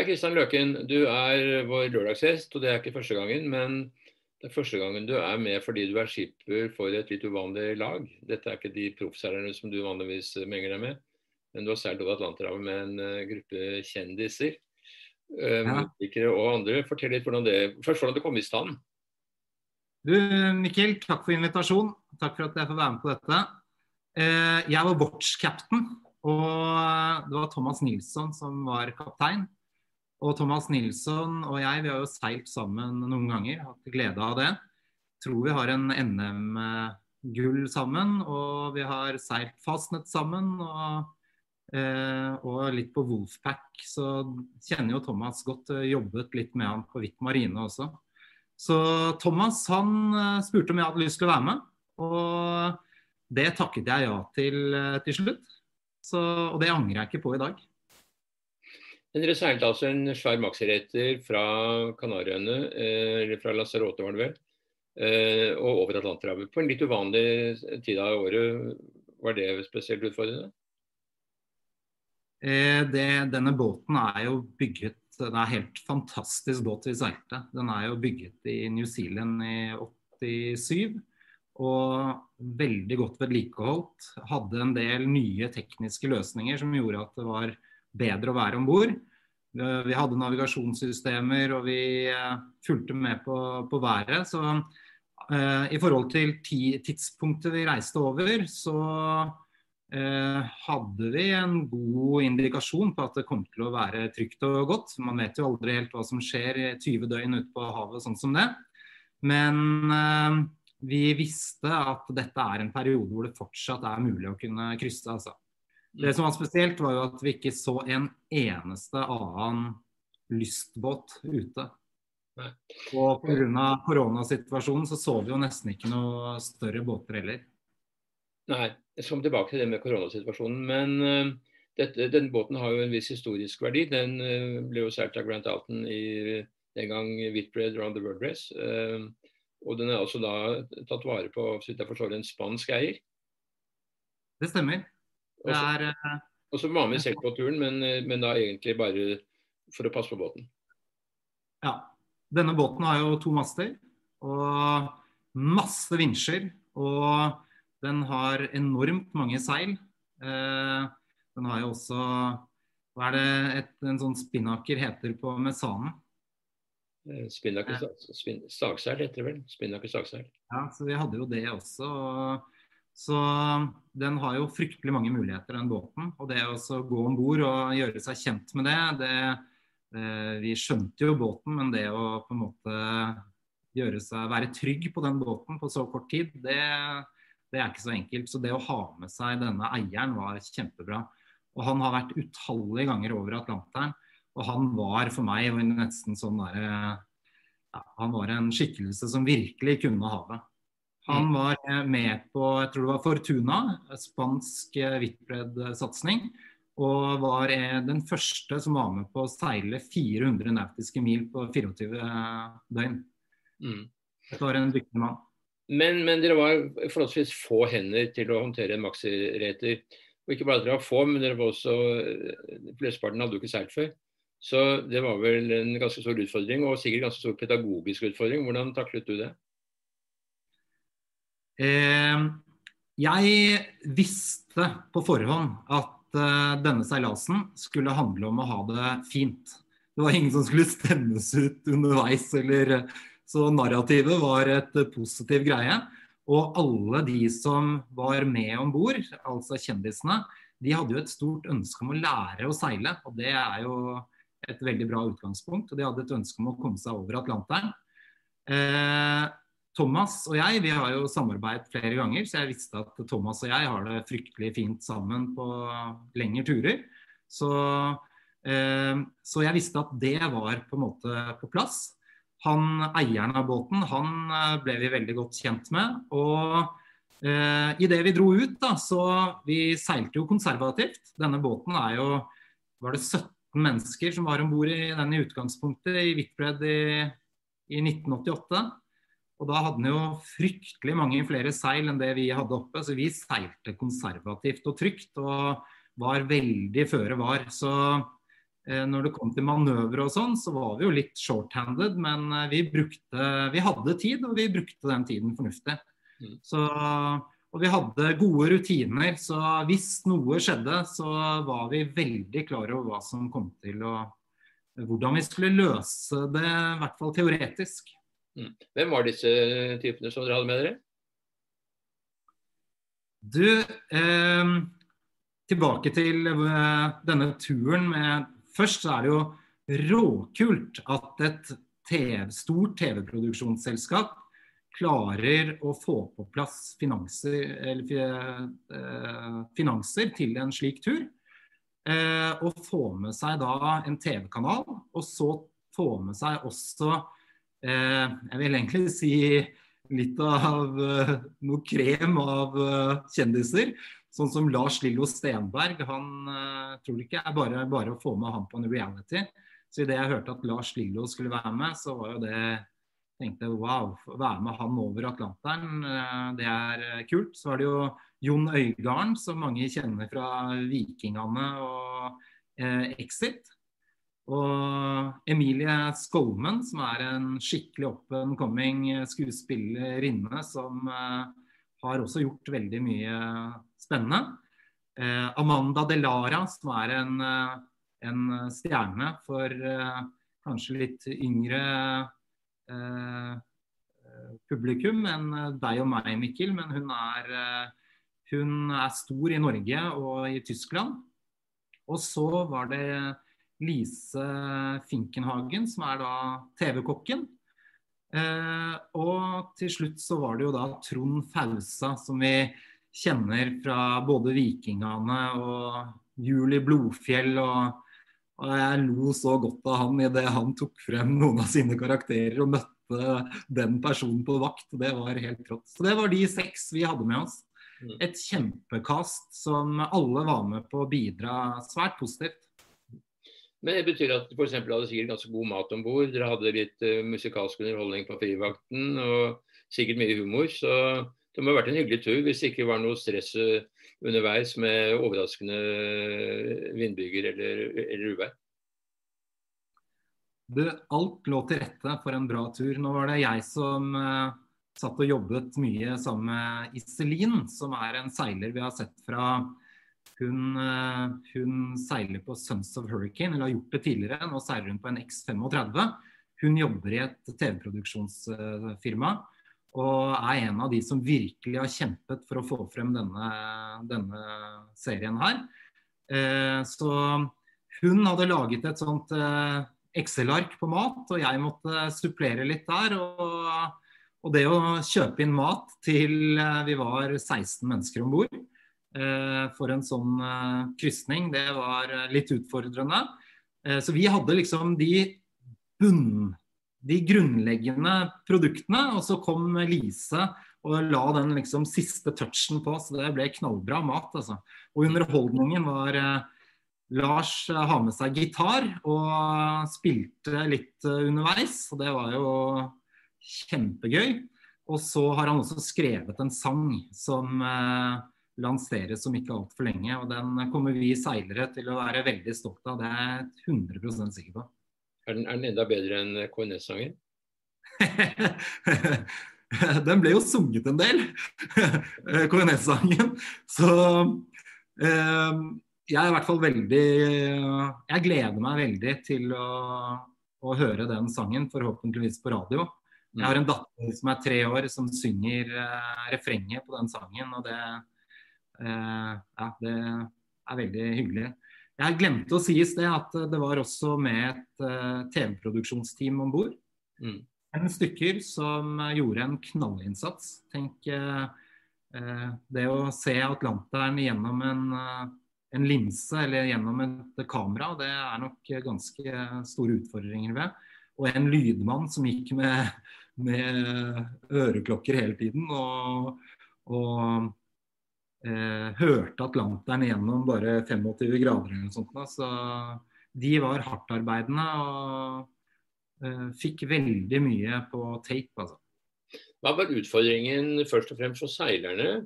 Hei, Kristian Løken. Du er vår lørdagsgjest, og det er ikke første gangen. Men det er første gangen du er med fordi du er skipper for et litt uvanlig lag. Dette er ikke de proffseilerne som du vanligvis menger deg med, men du har seilt over Atlanterhavet med en uh, gruppe kjendiser. Musikere ja. og andre. Fortell litt hvordan det, først hvordan det kom i stand. Du, Mikkel, takk for invitasjonen. Takk for at jeg får være med på dette. Uh, jeg var watch-captain, og det var Thomas Nilsson som var kaptein. Og Thomas Nilsson og jeg vi har jo seilt sammen noen ganger, hatt glede av det. Tror vi har en NM-gull sammen, og vi har seilt fastnett sammen. Og, eh, og, litt på Wolfpack, så kjenner jo Thomas godt. Eh, jobbet litt med han på Hvitt marine også. Så Thomas han eh, spurte om jeg hadde lyst til å være med, og det takket jeg ja til til slutt. Så, og det angrer jeg ikke på i dag. Men dere seilte altså en svær maxiretter fra Kanariøyene, eh, eller fra Lasarote, var det vel, eh, og over Atlanterhavet. På en litt uvanlig tid av året. Var det spesielt utfordrende? Eh, det, denne båten er jo bygget Det er en helt fantastisk båt vi seilte. Den er jo bygget i New Zealand i 87. Og veldig godt vedlikeholdt. Hadde en del nye tekniske løsninger som gjorde at det var bedre å være om bord. Vi hadde navigasjonssystemer, og vi eh, fulgte med på, på været. Så eh, i forhold til tidspunktet vi reiste over, så eh, hadde vi en god indikasjon på at det kom til å være trygt og godt. Man vet jo aldri helt hva som skjer 20 døgn ute på havet sånn som det. Men eh, vi visste at dette er en periode hvor det fortsatt er mulig å kunne krysse. altså. Det som var spesielt, var jo at vi ikke så en eneste annen lystbåt ute. Nei. Og pga. koronasituasjonen så så vi jo nesten ikke noe større båter heller. Nei, jeg skal tilbake til det med koronasituasjonen. Men uh, dette, denne båten har jo en viss historisk verdi. Den uh, ble jo solgt av Grant Alton i den gang Whitbread Round the World Race. Uh, og den er også da tatt vare på så vidt jeg forstår, en spansk eier. Det stemmer. Det er uh, Og så var vi selv på turen, men, eh, men, da egentlig bare for å passe på båten. Ja. Denne båten har jo to master og masse vinsjer. Og den har enormt mange seil. Uh, den har jo også Hva er det et, en sånn spinnaker heter på mesanen? Spinnaker stagseil heter det vel. Spinnaker stagseil. Ja, så vi hadde jo det også. Og så den har jo fryktelig mange muligheter, den båten. Og det å gå om bord og gjøre seg kjent med det, det Vi skjønte jo båten, men det å på en måte gjøre seg, være trygg på den båten på så kort tid, det, det er ikke så enkelt. Så det å ha med seg denne eieren var kjempebra. Og han har vært utallige ganger over Atlanteren. Og han var for meg nesten sånn derre ja, Han var en skikkelse som virkelig kunne havet. Han mm. var eh, med på jeg tror det var Fortuna, spansk Whitbread-satsing. Eh, og var eh, den første som var med på å seile 400 nautiske mil på 24 døgn. Mm. Dette var en dyktig mann. Men, men, dere var forholdsvis få hender til å håndtere en maxireter. Og ikke bare at dere var få, men dere var også Flesteparten hadde jo ikke seilt før. Så det var vel en ganske stor utfordring, og sikkert ganske stor pedagogisk utfordring. Hvordan taklet du det? Eh, jeg visste på forhånd at eh, denne seilasen skulle handle om å ha det fint. Det var ingen som skulle stemmes ut underveis. Eller, så narrativet var et positiv greie. Og alle de som var med om bord, altså kjendisene, de hadde jo et stort ønske om å lære å seile. Og det er jo et veldig bra utgangspunkt. Og de hadde et ønske om å komme seg over Atlanteren. Eh, Thomas og jeg vi har jo samarbeidet flere ganger, så jeg visste at Thomas og jeg har det fryktelig fint sammen på lengre turer. Så, eh, så jeg visste at det var på en måte på plass. Han eieren av båten han eh, ble vi veldig godt kjent med. Og eh, idet vi dro ut, da, så vi seilte jo konservativt. Denne båten er jo Var det 17 mennesker som var om bord i den i utgangspunktet i Whitbread i, i 1988? Og da hadde den jo fryktelig mange flere seil enn det vi hadde oppe, så vi seilte konservativt og trygt og var veldig føre var. Så Eh, når det kom til manøvre og sånn, så var vi jo litt short-handed, men eh, vi brukte Vi hadde tid, og vi brukte den tiden fornuftig. Mm. Så, og vi hadde gode rutiner, så hvis noe skjedde, så var vi veldig klar over hva som kom til å Hvordan vi skulle løse det, i hvert fall teoretisk. Mm. Hvem var disse typene som dere hadde med dere? Du, eh, tilbake til eh, denne turen med Først så er det jo råkult at et TV, stort TV-produksjonsselskap klarer å få på plass finanser, eller, eh, finanser til en slik tur. Eh, og få med seg da en TV-kanal, og så få med seg også eh, Jeg vil egentlig si litt av eh, noe krem av eh, kjendiser. Sånn som Lars Lillo Stenberg. Han tror det ikke er bare, bare, å få med han på en reality. Så idet jeg hørte at Lars Lillo skulle være med, så var jo det tenkte jeg wow, være med han over Atlanteren, det er kult. Så er det jo Jon Øygarden, som mange kjenner fra Vikingene og Exit. Og Emilie Skolmen, som er en skikkelig up and coming skuespillerinne som har også gjort veldig mye spennende. Eh, Amanda Delara, som er en, eh, en stjerne for eh, kanskje litt yngre eh, publikum enn deg og meg, Mikkel. Men hun er, hun er stor i Norge og i Tyskland. Og så var det Lise Finkenhagen, som er da TV-kokken. Eh, og til slutt så var det jo da Trond Fausa, som vi kjenner fra både Vikingene og Juli Blodfjell. Og, og jeg lo så godt av han idet han tok frem noen av sine karakterer og møtte den personen på vakt. Det var helt rått. Så det var de seks vi hadde med oss. Mm. Et kjempekast som alle var med på å bidra svært positivt. Men det betyr at f.eks. hadde sikkert ganske god mat om bord. Dere hadde litt uh, musikalsk underholdning på frivakten og sikkert mye humor. Så det må ha vært en hyggelig tur hvis det ikke var noe stress uh, underveis med overraskende vindbyger eller, eller uvær. alt lå til rette for en bra tur. Nå var det jeg som uh, satt og jobbet mye sammen med Iselin, som er en seiler vi har sett fra hun, eh, hun, seiler på Sons of Hurricane, eller har gjort det tidligere. Nå seiler hun på en X35. Hun jobber i et TV-produksjonsfirma og er en av de som virkelig har kjempet for å få frem denne, denne serien her. Eh, så hun hadde laget et sånt eh, Excel-ark på mat, og jeg måtte supplere litt der. Og, og det å kjøpe inn mat til vi var 16 mennesker om bord, for en sånn eh, krysning. Det var eh, litt utfordrende. Så vi hadde liksom de bunn, de grunnleggende produktene, og så kom Lise og la den liksom siste touchen på, så det ble knallbra mat. altså. Og underholdningen var Lars har med seg gitar og spilte litt underveis, og det var jo kjempegøy. Og så har han også skrevet en sang som lanseres om ikke altfor lenge. og Den kommer vi seilere til å være veldig stolt av. Det er jeg 100 sikker på. Er den, er den enda bedre enn KNS-sangen? den ble jo sunget en del, KNS-sangen. Så eh, jeg er i hvert fall veldig Jeg gleder meg veldig til å, å høre den sangen, forhåpentligvis på radio. Jeg har en datter som er tre år, som synger eh, refrenget på den sangen. og det, ja, det er veldig hyggelig. Jeg glemte å si i sted at det var også med et uh, TV-produksjonsteam om bord. Mm. En stykker som gjorde en knallinnsats. Tenk uh, det å se Atlanteren gjennom en, en, linse eller gjennom et kamera, det er nok ganske store utfordringer ved. Og en lydmann som gikk med, med øreklokker hele tiden. og, og eh, hørte Atlanteren gjennom bare 25 grader eller noe sånt. Så de var hardtarbeidende og eh, fikk veldig mye på tape. Altså. Hva var utfordringen først og fremst for seilerne,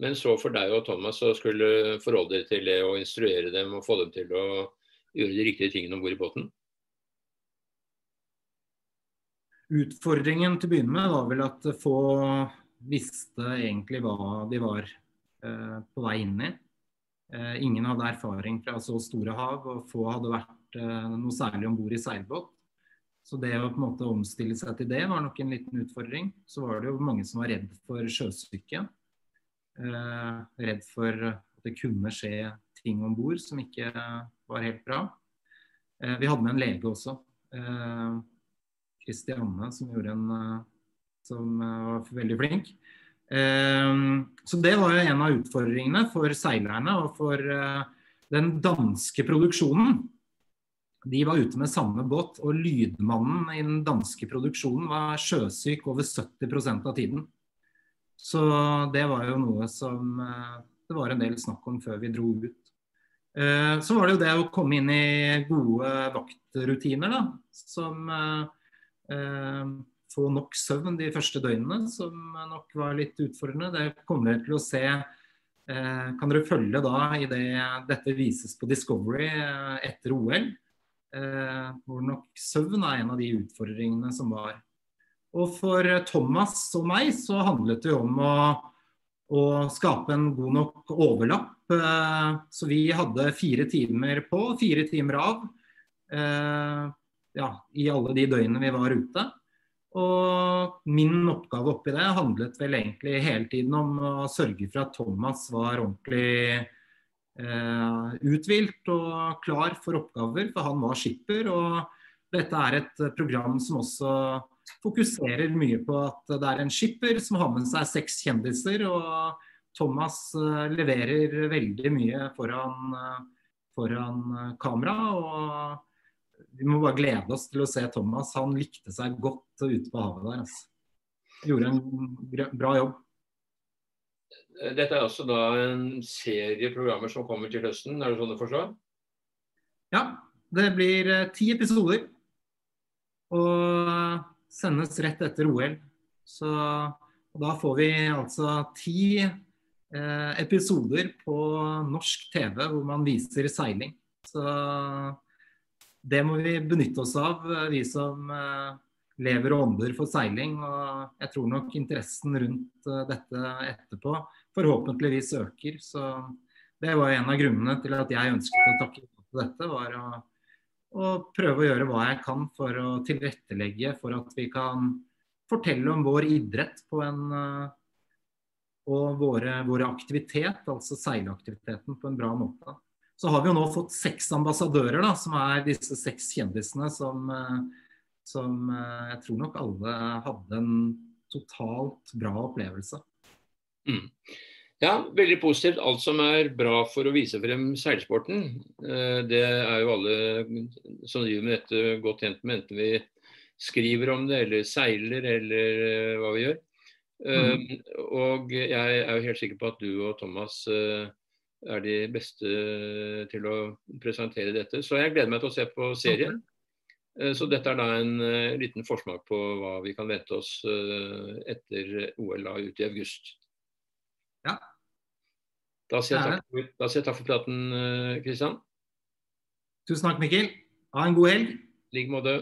men så for deg og Thomas å skulle forholde dere til det og instruere dem og få dem til å gjøre de riktige tingene om bord i båten? Utfordringen til å begynne med var vel at få visste egentlig hva de var på vei inn i. Eh, ingen hadde erfaring fra så store hav, og få hadde vært eh, noe særlig om bord i seilbåt. Så det å på en måte omstille seg til det var nok en liten utfordring. Så var det jo mange som var redd for sjøsyke. Eh, redd for at det kunne skje ting om bord som ikke var helt bra. Eh, vi hadde med en lege også. Kristianne, eh, som en eh, som eh, var veldig flink. Ehm, så det var jo en av utfordringene for seilerne og for eh, den danske produksjonen. De var ute med samme båt, og lydmannen i den danske produksjonen var sjøsyk over 70% av tiden. Så det var jo noe som eh, det var en del snakk om før vi dro ut. Så var det jo det å komme inn i gode vaktrutiner, da. Som få nok søvn de første døgnene, som nok var litt utfordrende. Det kommer dere til å se. Eh, kan dere følge da i det dette vises på Discovery eh, etter OL? Eh, hvor nok søvn er en av de utfordringene som var. Og for Thomas og meg så handlet det om å, å skape en god nok overlapp. Så vi hadde fire timer på, fire timer av. Ja, i alle de døgnene vi var ute. Og min oppgave oppi det handlet vel egentlig hele tiden om å sørge for at Thomas var ordentlig eh, uthvilt og klar for oppgaver, for han var skipper. Og dette er et program som også fokuserer mye på at det er en skipper som har med seg seks kjendiser. Og Thomas eh, leverer veldig mye foran, eh, foran kamera. og vi må bare glede oss til å se Thomas. Han likte seg godt ute på havet der. Altså. Gjorde en bra jobb. Dette er også da en serie programmer som kommer til høsten, er det sånn å forstå? Ja, det blir eh, ti episoder. Og sendes rett etter OL. Så da får vi altså ti eh, episoder på norsk TV hvor man viser seiling. Så det må vi benytte oss av, eh, vi som eh, lever og ånder for seiling. Og jeg tror nok interessen rundt eh, dette etterpå forhåpentligvis øker. Så det var en av grunnene til at jeg ønsket å takke for dette. var å, å prøve å gjøre hva jeg kan for å tilrettelegge for at vi kan fortelle om vår idrett på en og våre, våre aktivitet, altså seileaktiviteten, på en bra måte. Så har vi jo nå fått seks ambassadører, da, som er disse seks kjendisene som, eh, som eh, jeg tror nok alle hadde en totalt bra opplevelse. Mm. Ja, veldig positivt. Alt som er bra for å vise frem seilsporten. Eh, det er jo alle som driver med dette godt tjent med, enten vi skriver om det eller seiler eller hva vi gjør. Mm. Og jeg er jo helt sikker på at du og Thomas er de beste til å presentere dette. Så jeg gleder meg til å se på serien. Eh, så dette er da en uh, liten forsmak på hva vi kan vente oss etter OL da ut i august. Ja. Da sier jeg takk, da sier jeg takk for praten, Kristian. Tusen takk, Mikkel. Ha en god helg. I like måte.